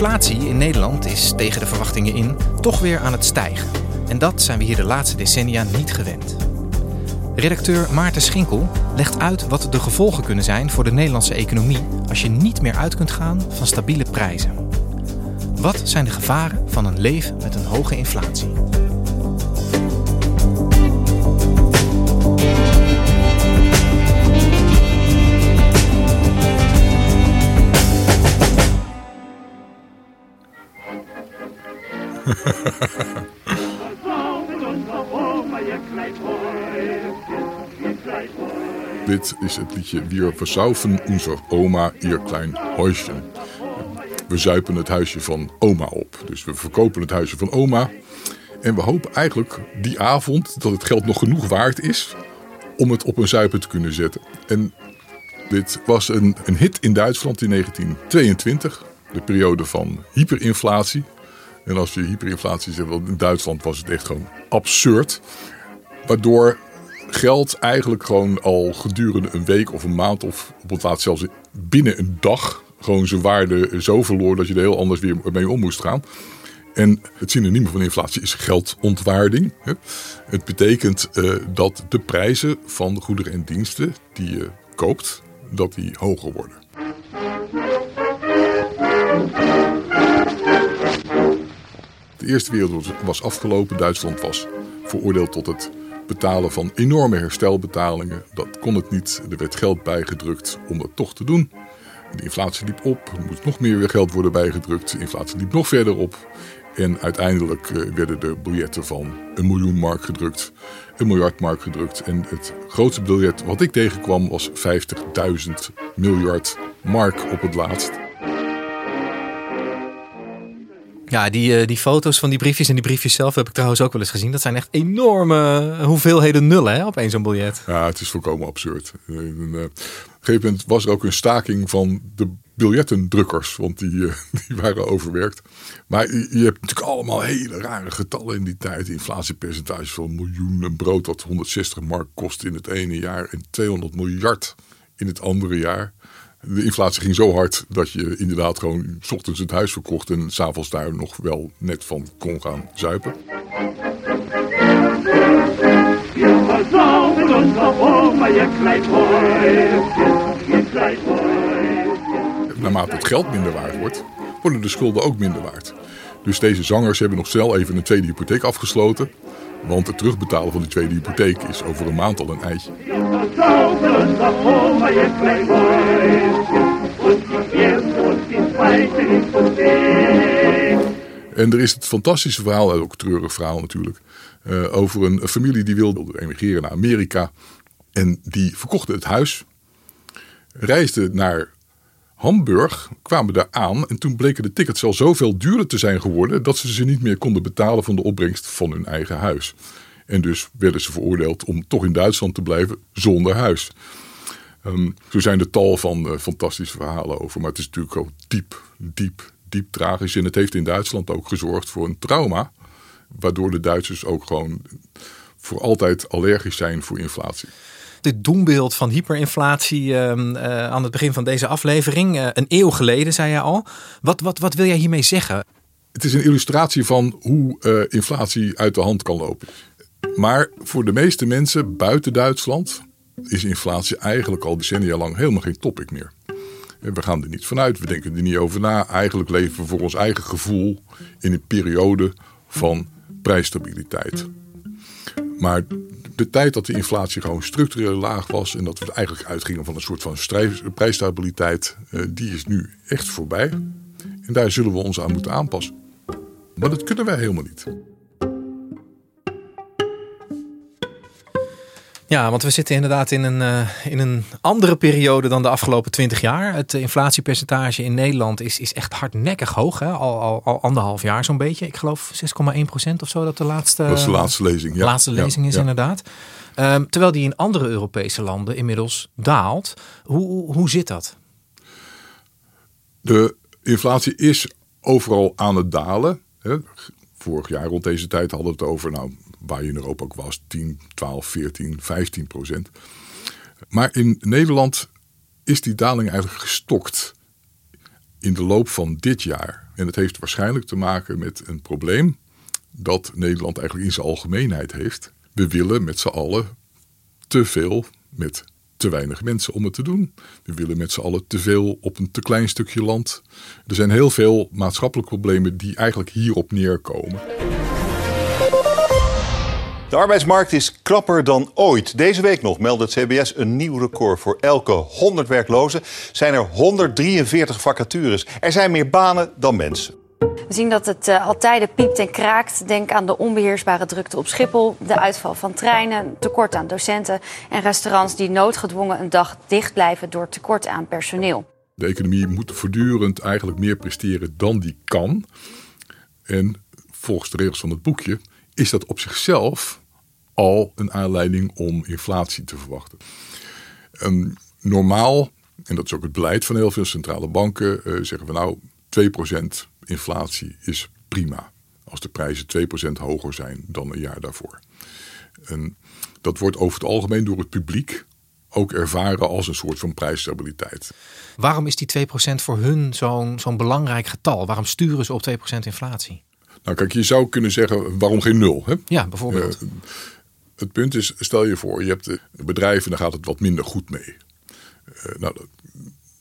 Inflatie in Nederland is tegen de verwachtingen in toch weer aan het stijgen. En dat zijn we hier de laatste decennia niet gewend. Redacteur Maarten Schinkel legt uit wat de gevolgen kunnen zijn voor de Nederlandse economie als je niet meer uit kunt gaan van stabiele prijzen. Wat zijn de gevaren van een leven met een hoge inflatie? Dit is het liedje Wir versaufen unser Oma ihr klein Häuschen. We zuipen het huisje van oma op. Dus we verkopen het huisje van oma. En we hopen eigenlijk die avond dat het geld nog genoeg waard is om het op een zuipen te kunnen zetten. En dit was een, een hit in Duitsland in 1922. De periode van hyperinflatie. En als je hyperinflatie zegt, in Duitsland was het echt gewoon absurd. Waardoor geld eigenlijk gewoon al gedurende een week of een maand of op het laatst zelfs binnen een dag gewoon zijn waarde zo verloor dat je er heel anders weer mee om moest gaan. En het synoniem van inflatie is geldontwaarding. Het betekent uh, dat de prijzen van goederen en diensten die je koopt, dat die hoger worden. Eerste Wereldoorlog was afgelopen. Duitsland was veroordeeld tot het betalen van enorme herstelbetalingen. Dat kon het niet. Er werd geld bijgedrukt om dat toch te doen. De inflatie liep op, er moest nog meer geld worden bijgedrukt. De inflatie liep nog verder op. En uiteindelijk eh, werden de biljetten van een miljoen mark gedrukt, een miljard mark gedrukt. En het grootste biljet wat ik tegenkwam was 50.000 miljard mark op het laatst. Ja, die, eh, die foto's van die briefjes en die briefjes zelf heb ik trouwens ook wel eens gezien. Dat zijn echt enorme hoeveelheden nullen hè, op één zo'n biljet. Ja, het is volkomen absurd. Eh, op een gegeven moment was er ook een staking van de biljettendrukkers, want die, eh, die waren overwerkt. Maar je hebt natuurlijk allemaal hele rare getallen in die tijd. Inflatiepercentages van een miljoen, een brood dat 160 mark kost in het ene jaar en 200 miljard in het andere jaar de inflatie ging zo hard dat je inderdaad gewoon s ochtends het huis verkocht en s'avonds daar nog wel net van kon gaan zuipen. Naarmate het geld minder waard wordt, worden de schulden ook minder waard. Dus deze zangers hebben nog snel even een tweede hypotheek afgesloten. Want het terugbetalen van die tweede hypotheek is over een maand al een eitje. En er is het fantastische verhaal, ook een treurig verhaal natuurlijk, uh, over een, familie die wilde emigreren naar Amerika. En die verkochten het huis, reisden naar Hamburg, kwamen daar aan en toen bleken de tickets al zoveel duurder te zijn geworden dat ze ze niet meer konden betalen van de opbrengst van hun eigen huis. En dus werden ze veroordeeld om toch in Duitsland te blijven zonder huis. Um, zo zijn er tal van uh, fantastische verhalen over. Maar het is natuurlijk ook diep, diep, diep tragisch. En het heeft in Duitsland ook gezorgd voor een trauma. Waardoor de Duitsers ook gewoon voor altijd allergisch zijn voor inflatie. Dit doembeeld van hyperinflatie uh, uh, aan het begin van deze aflevering. Uh, een eeuw geleden, zei je al. Wat, wat, wat wil jij hiermee zeggen? Het is een illustratie van hoe inflatie uit de hand kan lopen. Maar voor de meeste mensen buiten Duitsland is inflatie eigenlijk al decennia lang helemaal geen topic meer. We gaan er niet vanuit, we denken er niet over na. Eigenlijk leven we voor ons eigen gevoel in een periode van prijsstabiliteit. Maar de tijd dat de inflatie gewoon structureel laag was en dat we eigenlijk uitgingen van een soort van prijsstabiliteit, eh, die is nu echt voorbij. En daar zullen we ons aan moeten aanpassen. Maar dat kunnen wij helemaal niet. Ja, want we zitten inderdaad in een, uh, in een andere periode dan de afgelopen twintig jaar. Het inflatiepercentage in Nederland is, is echt hardnekkig hoog. Hè? Al, al, al anderhalf jaar zo'n beetje. Ik geloof 6,1 procent of zo dat de laatste, dat is de laatste lezing, ja. laatste lezing is inderdaad. Um, terwijl die in andere Europese landen inmiddels daalt. Hoe, hoe, hoe zit dat? De inflatie is overal aan het dalen. Hè. Vorig jaar rond deze tijd hadden we het over nou, waar je in Europa ook was, 10, 12, 14, 15 procent. Maar in Nederland is die daling eigenlijk gestokt in de loop van dit jaar. En het heeft waarschijnlijk te maken met een probleem dat Nederland eigenlijk in zijn algemeenheid heeft. We willen met z'n allen te veel met te weinig mensen om het te doen. We willen met z'n allen te veel op een te klein stukje land. Er zijn heel veel maatschappelijke problemen die eigenlijk hierop neerkomen. De arbeidsmarkt is krapper dan ooit. Deze week nog meldt het CBS een nieuw record. Voor elke 100 werklozen zijn er 143 vacatures. Er zijn meer banen dan mensen. We zien dat het uh, al tijden piept en kraakt. Denk aan de onbeheersbare drukte op Schiphol, de uitval van treinen, tekort aan docenten en restaurants die noodgedwongen een dag dicht blijven door tekort aan personeel. De economie moet voortdurend eigenlijk meer presteren dan die kan. En volgens de regels van het boekje is dat op zichzelf al een aanleiding om inflatie te verwachten. En normaal, en dat is ook het beleid van heel veel centrale banken, uh, zeggen we nou 2% inflatie is prima. Als de prijzen 2% hoger zijn dan een jaar daarvoor. En dat wordt over het algemeen door het publiek ook ervaren als een soort van prijsstabiliteit. Waarom is die 2% voor hun zo'n zo'n belangrijk getal? Waarom sturen ze op 2% inflatie? Nou kijk, je zou kunnen zeggen, waarom geen nul? Hè? Ja, bijvoorbeeld. Uh, het punt is, stel je voor, je hebt de bedrijven, daar gaat het wat minder goed mee. Uh, nou,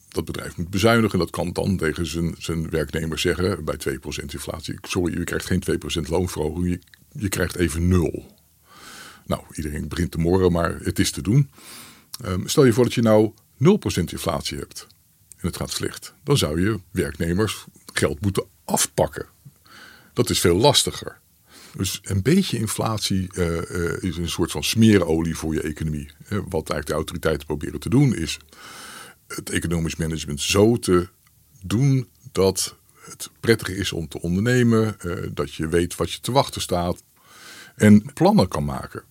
dat, bedrijf moet bezuinigen. Dat kan dan tegen zijn, zijn werknemers zeggen bij 2% inflatie. Sorry, je krijgt geen 2% loonverhoging, je, je krijgt even nul. Nou, iedereen begint te morren, maar het is te doen. Um, stel je voor dat je nou 0% inflatie hebt en het gaat slecht. Dan zou je werknemers geld moeten afpakken. Dat is veel lastiger. Dus een beetje inflatie uh, uh, is een soort van smeerolie voor je economie. Wat eigenlijk de autoriteiten proberen te doen is het economisch management zo te doen dat het prettig is om te ondernemen, uh, dat je weet wat je te wachten staat en plannen kan maken.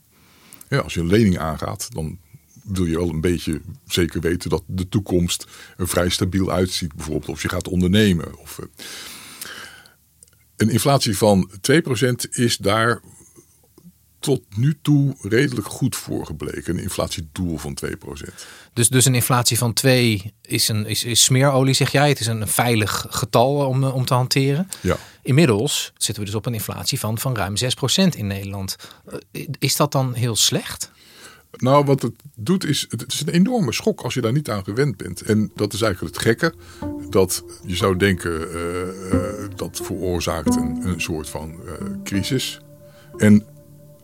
Ja, als je een lening aangaat, dan wil je wel een beetje zeker weten dat de toekomst er vrij stabiel uitziet. Bijvoorbeeld of je gaat ondernemen. Of, een inflatie van 2% is daar tot nu toe redelijk goed voor gebleken. Een inflatiedoel van 2%. Dus, dus een inflatie van 2 is, een, is, is smeerolie, zeg jij. Het is een veilig getal om, om te hanteren. Ja. Inmiddels zitten we dus op een inflatie van, van ruim 6% in Nederland. Is dat dan heel slecht? Nou, wat het doet is, het is een enorme schok als je daar niet aan gewend bent. En dat is eigenlijk het gekke. Dat je zou denken, uh, dat veroorzaakt een, een soort van uh, crisis. En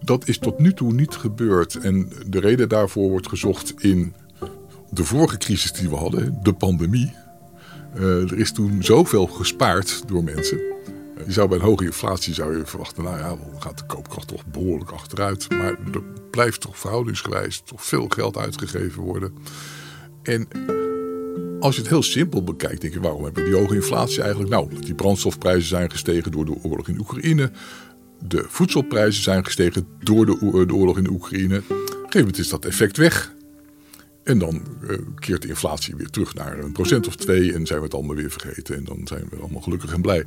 dat is tot nu toe niet gebeurd. En de reden daarvoor wordt gezocht in de vorige crisis die we hadden, de pandemie. er is toen zoveel gespaard door mensen. Je zou bij een hoge inflatie zou je verwachten, nou ja, dan gaat de koopkracht toch behoorlijk achteruit. Maar er blijft toch verhoudingsgewijs toch veel geld uitgegeven worden. En als je het heel simpel bekijkt, denk je, waarom hebben we die hoge inflatie eigenlijk? Nou, die brandstofprijzen zijn gestegen door de oorlog in Oekraïne. De voedselprijzen zijn gestegen door de, de oorlog in Oekraïne. Op moment is dat effect weg. En dan uh, keert de inflatie weer terug naar een procent of twee en zijn we het allemaal weer vergeten. En dan zijn we allemaal gelukkig en blij.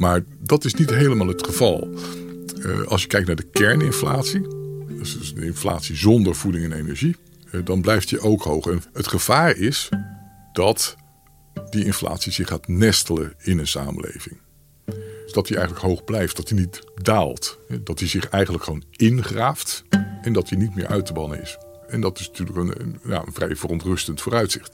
Maar dat is niet helemaal het geval. Uh, als je kijkt naar de kerninflatie, dus de inflatie zonder voeding en energie, uh, dan blijft die ook hoog. En het gevaar is dat die inflatie zich gaat nestelen in een samenleving. is dat hij eigenlijk hoog blijft, dat hij niet daalt. Dat hij zich eigenlijk gewoon ingraaft en dat hij niet meer uit te bannen is. En dat is natuurlijk een, ja, een vrij verontrustend vooruitzicht.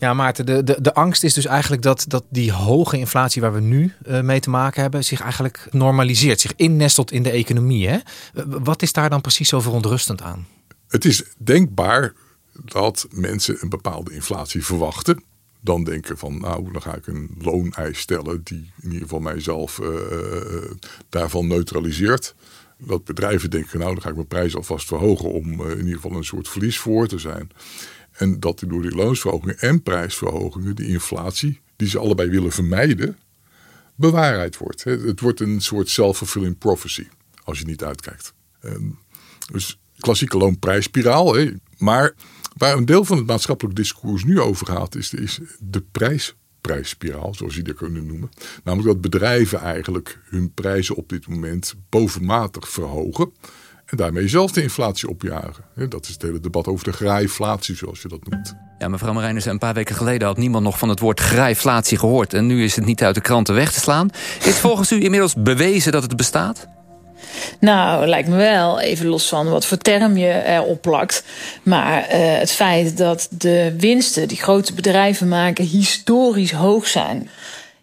Ja, Maarten, de, de, de angst is dus eigenlijk dat, dat die hoge inflatie waar we nu uh, mee te maken hebben, zich eigenlijk normaliseert, zich innestelt in de economie. Hè? Wat is daar dan precies zo verontrustend aan? Het is denkbaar dat mensen een bepaalde inflatie verwachten. Dan denken van, nou, dan ga ik een looneis stellen die in ieder geval mijzelf uh, daarvan neutraliseert. Dat bedrijven denken, nou, dan ga ik mijn prijs alvast verhogen om in ieder geval een soort verlies voor te zijn. En dat door die loonsverhogingen en prijsverhogingen die inflatie, die ze allebei willen vermijden, bewaarheid wordt. Het wordt een soort self-fulfilling prophecy als je niet uitkijkt. Ehm, dus klassieke loonprijsspiraal. Maar waar een deel van het maatschappelijk discours nu over gaat, is, is de prijsprijsspiraal, zoals je dat kunnen noemen. Namelijk dat bedrijven eigenlijk hun prijzen op dit moment bovenmatig verhogen. En daarmee zelf de inflatie opjagen. Dat is het hele debat over de grijflatie, zoals je dat noemt. Ja, mevrouw Marijnus, een paar weken geleden had niemand nog van het woord grijflatie gehoord. En nu is het niet uit de kranten weg te slaan. Is volgens u inmiddels bewezen dat het bestaat? Nou, lijkt me wel, even los van wat voor term je erop plakt. Maar uh, het feit dat de winsten die grote bedrijven maken historisch hoog zijn.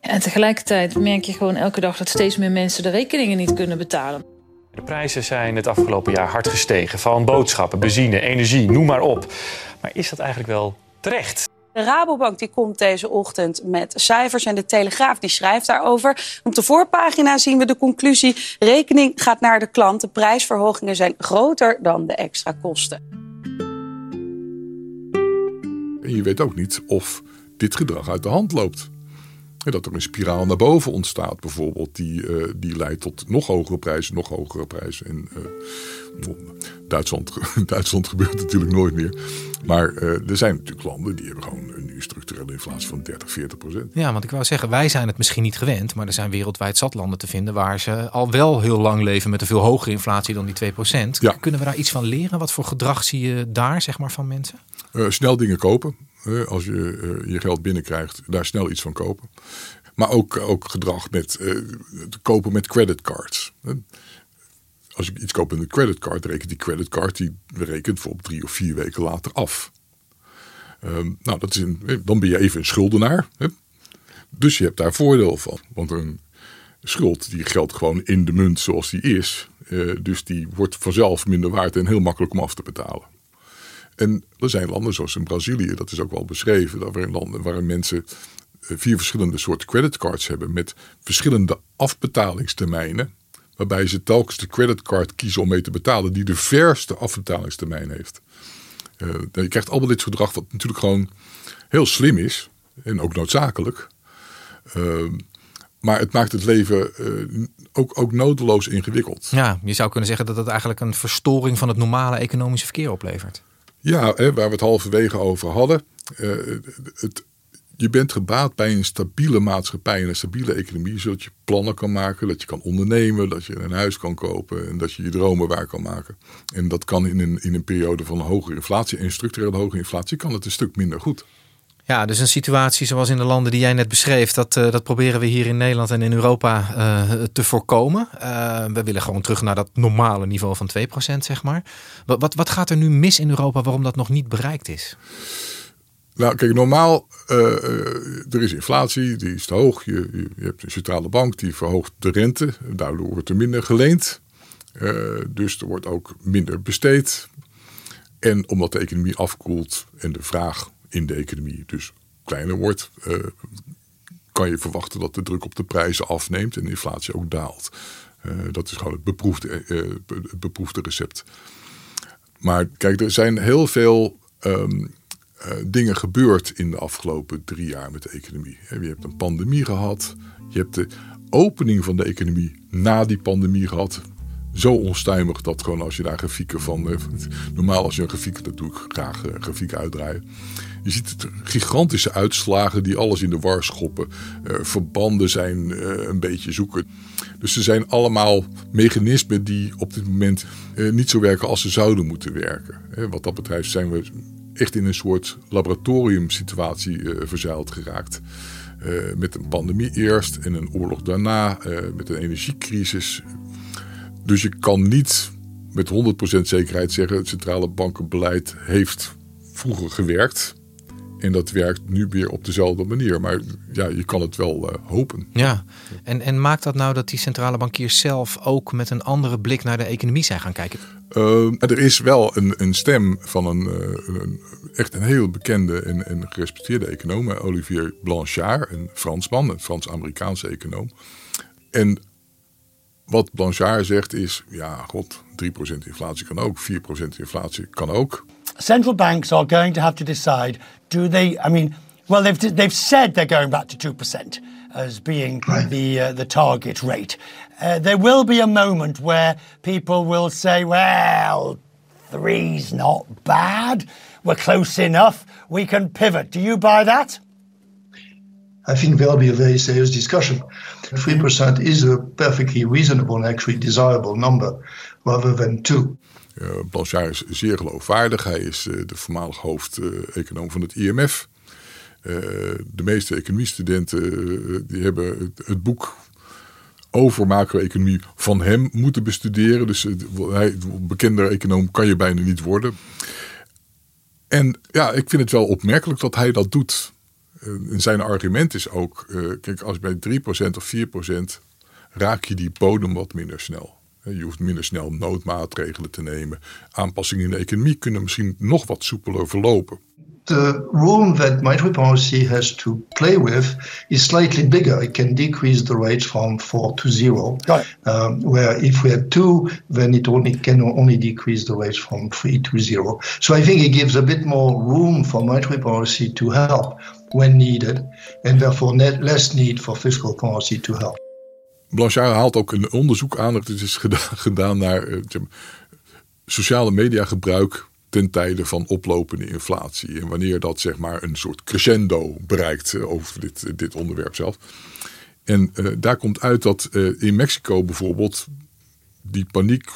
En tegelijkertijd merk je gewoon elke dag dat steeds meer mensen de rekeningen niet kunnen betalen. De prijzen zijn het afgelopen jaar hard gestegen. Van boodschappen, benzine, energie, noem maar op. Maar is dat eigenlijk wel terecht? De Rabobank die komt deze ochtend met cijfers en de Telegraaf die schrijft daarover. Op de voorpagina zien we de conclusie: rekening gaat naar de klant. De prijsverhogingen zijn groter dan de extra kosten. En je weet ook niet of dit gedrag uit de hand loopt dat er een spiraal naar boven ontstaat bijvoorbeeld. Die, uh, die leidt tot nog hogere prijzen, nog hogere prijzen. In uh, Duitsland, Duitsland gebeurt natuurlijk nooit meer. Maar uh, er zijn natuurlijk landen die hebben gewoon structurele inflatie van 30, 40 procent. Ja, want ik wou zeggen, wij zijn het misschien niet gewend. Maar er zijn wereldwijd zat landen te vinden waar ze al wel heel lang leven met een veel hogere inflatie dan die 2 procent. Ja. Kunnen we daar iets van leren? Wat voor gedrag zie je daar zeg maar, van mensen? snel dingen kopen als je eh, je geld binnenkrijgt, daar snel iets van kopen. Maar ook, ook gedrag met uh, kopen met creditcards. Als ik iets koop met een creditcard, rekent die creditcard die rekent bijvoorbeeld drie of vier weken later af. Um, nou, dat is een, dan ben je even een schuldenaar. Dus je hebt daar voordeel van. Want een schuld die geldt gewoon in de munt zoals die is. Uh, dus die wordt vanzelf minder waard en heel makkelijk om af te betalen. En er zijn landen zoals in Brazilië, dat is ook wel beschreven, dat er landen waar mensen eh, vier verschillende soorten creditcards hebben met verschillende afbetalingstermijnen. Waarbij ze telkens de creditcard kiezen om mee te betalen die de verste afbetalingstermijn heeft. Uh, je krijgt allemaal dit gedrag wat natuurlijk gewoon heel slim is en ook noodzakelijk. Uh, maar het maakt het leven uh, ook, ook nodeloos ingewikkeld. Ja, je zou kunnen zeggen dat het eigenlijk een verstoring van het normale economische verkeer oplevert. Ja, hè, waar we het halverwege over hadden. Uh, het, je bent gebaat bij een stabiele maatschappij en een stabiele economie, zodat je plannen kan maken, dat je kan ondernemen, dat je een huis kan kopen en dat je je dromen waar kan maken. En dat kan in een, in een periode van hoge inflatie en structurele hoge inflatie kan het een stuk minder goed. Ja, dus een situatie zoals in de landen die jij net beschreef, dat, uh, dat proberen we hier in Nederland en in Europa uh, te voorkomen. Uh, we willen gewoon terug naar dat normale niveau van 2%, zeg maar. Wat, wat gaat er nu mis in Europa waarom dat nog niet bereikt is? Nou, kijk, normaal, er is inflatie, die is te hoog. Je, je, hebt een centrale bank die verhoogt de rente. Daardoor wordt er minder geleend. dus er wordt ook minder besteed. En omdat de economie afkoelt en de vraag in de economie dus kleiner wordt, uh, kan je verwachten dat de druk op de prijzen afneemt en de inflatie ook daalt. Uh, dat is gewoon het beproefde, uh, beproefde recept. Maar kijk, er zijn heel veel um, dingen gebeurd in de afgelopen drie jaar met de economie. Je hebt een pandemie gehad, je hebt de opening van de economie na die pandemie gehad zo onstuimig dat gewoon als je daar grafieken van. normaal als je een grafiek, dat doe ik graag grafieken uitdraaien. Je ziet het, gigantische uitslagen die alles in de war schoppen. Uh, verbanden zijn uh, een beetje zoeken. Dus er zijn allemaal mechanismen die op dit moment uh, niet zo werken als ze zouden moeten werken. wat dat betreft zijn we echt in een soort laboratoriumsituatie verzeild geraakt. Uh, met een pandemie eerst en een oorlog daarna, uh, met een energiecrisis. Dus je kan niet met 100% zekerheid zeggen: het centrale bankenbeleid heeft vroeger gewerkt. En dat werkt nu weer op dezelfde manier. Maar ja, je kan het wel uh, hopen. Ja, en, en maakt dat nou dat die centrale bankiers zelf ook met een andere blik naar de economie zijn gaan kijken? Uh, er is wel een, een stem van een, uh, een, echt een heel bekende en, en gerespecteerde econoom, Olivier Blanchard, een Fransman, een Frans-Amerikaanse econoom. En wat Blanchard zegt is, ja, god, 3% inflatie kan ook, 4% inflatie kan ook. Central banks are going to have to decide, do they, I mean, well, they've, they've said they're going back to 2% as being right. the, uh, the target rate. Uh, there will be a moment where people will say, well, three's not bad. We're close enough. We can pivot. Do you buy that? I think there'll be a very serious discussion. 3% is a perfectly reasonable and actually desirable number rather than 2. Uh, Blanchard is zeer geloofwaardig. Hij is uh, de voormalig hoofd-econoom van het IMF. de meeste economiestudenten die hebben het, het boek over macro-economie van hem moeten bestuderen. Dus hij, bekender econoom kan je bijna niet worden. En ja, ik vind het wel opmerkelijk dat hij dat doet. En zijn argument is ook, kijk, als bij 3% of 4% raak je die bodem wat minder snel. Je hoeft minder snel noodmaatregelen te nemen. Aanpassingen in de economie kunnen misschien nog wat soepeler verlopen. The room that monetary policy has to play with is slightly bigger. It can decrease the rate from four to zero. Um, where if we had two, then it only can only decrease the rate from three to zero. So I think it gives a bit more room for monetary policy to help when needed, and therefore net less need for fiscal policy to help. Blanchard haalt ook een onderzoek aan. Dat is gedaan naar uh, sociale media gebruik ten tijde van oplopende inflatie. En wanneer dat zeg maar een soort crescendo bereikt uh, over dit, dit onderwerp zelf. En uh, daar komt uit dat in Mexico bijvoorbeeld die paniek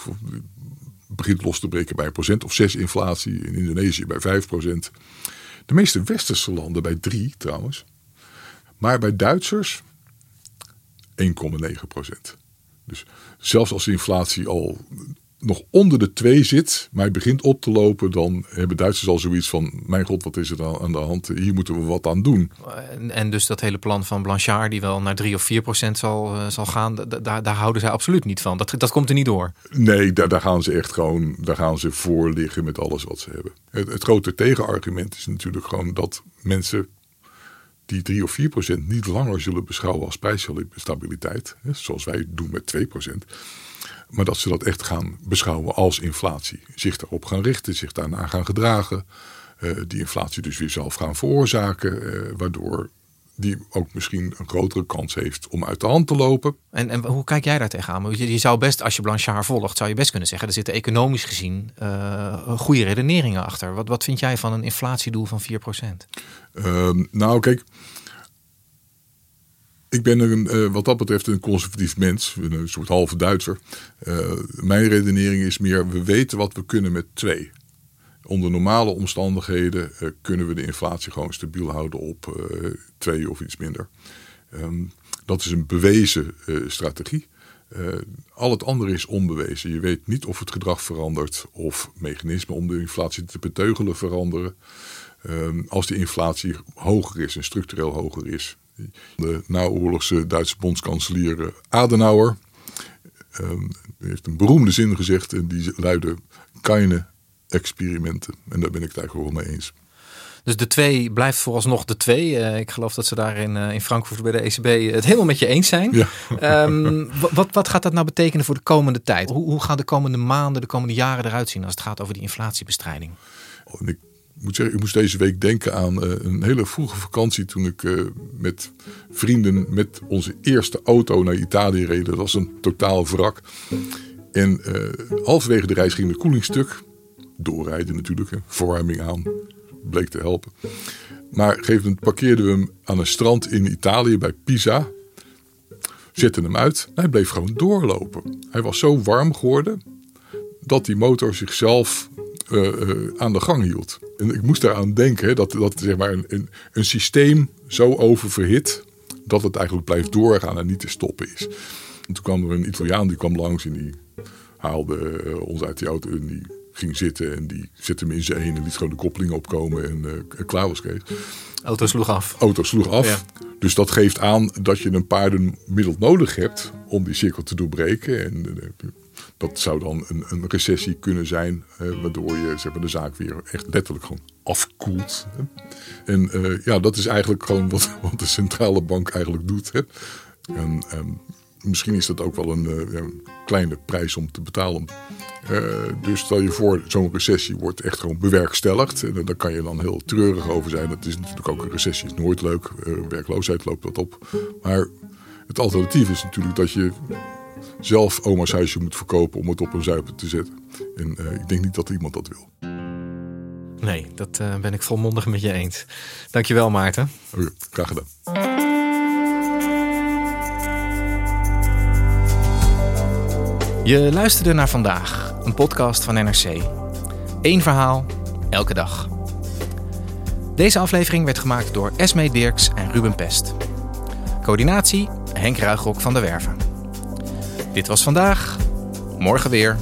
begint los te breken bij een procent of zes inflatie. In Indonesië bij vijf procent. De meeste westerse landen bij drie trouwens. Maar bij Duitsers 1,9 procent. Dus zelfs als de inflatie al nog onder de 2 zit, maar hij begint op te lopen, dan hebben Duitsers al zoiets van: Mijn god, wat is er dan aan de hand? Hier moeten we wat aan doen. En, en dus dat hele plan van Blanchard, die wel naar 3 of 4 procent zal, uh, zal gaan, daar, daar houden zij absoluut niet van. Dat, dat komt er niet door. Nee, daar, daar gaan ze echt gewoon daar gaan ze voor liggen met alles wat ze hebben. Het, het grote tegenargument is natuurlijk gewoon dat mensen die 3 of 4 procent niet langer zullen beschouwen als prijsstabiliteit, zoals wij doen met 2 procent. Maar dat ze dat echt gaan beschouwen als inflatie. Zich daarop gaan richten, zich daarna gaan gedragen. Uh, die inflatie dus weer zelf gaan veroorzaken. Uh, waardoor die ook misschien een grotere kans heeft om uit de hand te lopen. En, en hoe kijk jij daar tegenaan? Je, je zou best, als je Blanchard volgt, zou je best kunnen zeggen... er zitten economisch gezien uh, goede redeneringen achter. Wat, wat vind jij van een inflatiedoel van 4%? Uh, nou, kijk... Ik ben een, uh, wat dat betreft een conservatief mens, een soort halve Duitser. Uh, mijn redenering is meer, we weten wat we kunnen met twee. Onder normale omstandigheden uh, kunnen we de inflatie gewoon stabiel houden op twee of iets minder. Um, dat is een bewezen strategie. al het andere is onbewezen. Je weet niet of het gedrag verandert of mechanismen om de inflatie te beteugelen veranderen. Um, als de inflatie hoger is en structureel hoger is, de naoorlogse Duitse bondskanselier Adenauer um, heeft een beroemde zin gezegd en die luidde keine experimenten. En daar ben ik het eigenlijk wel mee eens. Dus de twee blijft vooralsnog de twee. Uh, ik geloof dat ze daar in, uh, in Frankfurt bij de ECB het helemaal met je eens zijn. Ja. Um, wat, wat gaat dat nou betekenen voor de komende tijd? Hoe, hoe gaan de komende maanden, de komende jaren eruit zien als het gaat over die inflatiebestrijding? Oh, ik moet zeggen, ik moest deze week denken aan uh, een hele vroege vakantie toen ik met vrienden met onze eerste auto naar Italië reden. Dat was een totaal wrak. En halverwege de reis ging de koeling stuk. Doorrijden natuurlijk, hè. verwarming aan. Bleek te helpen. Maar op een parkeerden we hem aan een strand in Italië bij Pisa. Zetten hem uit. Hij bleef gewoon doorlopen. Hij was zo warm geworden dat die motor zichzelf uh, uh, aan de gang hield. En ik moest daaraan denken dat, dat zeg maar een, een, een systeem zo oververhit dat het eigenlijk blijft doorgaan en niet te stoppen is. En toen kwam er een Italiaan die kwam langs en die haalde eh, ons uit die auto en die ging zitten en die zette hem in zijn een en liet gewoon de koppeling opkomen en uh, klaar was Kees. Auto sloeg af. Auto sloeg af. Dus dat geeft aan dat je een paardenmiddel nodig hebt om die cirkel te doorbreken. En uh, dat zou dan een, een recessie kunnen zijn, uh, waardoor je zeg maar, de zaak weer echt letterlijk gewoon afkoelt. Hè. En ja, dat is eigenlijk gewoon wat, wat de centrale bank eigenlijk doet. Hè. En, um, misschien is dat ook wel een, een kleine prijs om te betalen. dus stel je voor, zo'n recessie wordt echt gewoon bewerkstelligd. En daar kan je dan heel treurig over zijn. Dat is natuurlijk ook een recessie, is nooit leuk. werkloosheid loopt wat op. Maar het alternatief is natuurlijk dat je zelf oma's huisje moet verkopen om het op een zuipen te zetten. En uh, ik denk niet dat iemand dat wil. Nee, dat ben ik volmondig met je eens. Dankjewel Maarten. Okay, graag gedaan. Je luisterde naar vandaag, een podcast van NRC. Eén verhaal, elke dag. Deze aflevering werd gemaakt door Esme Dirks en Ruben Pest. Coördinatie Henk Ruigrok van de Werven. Dit was vandaag. Morgen weer.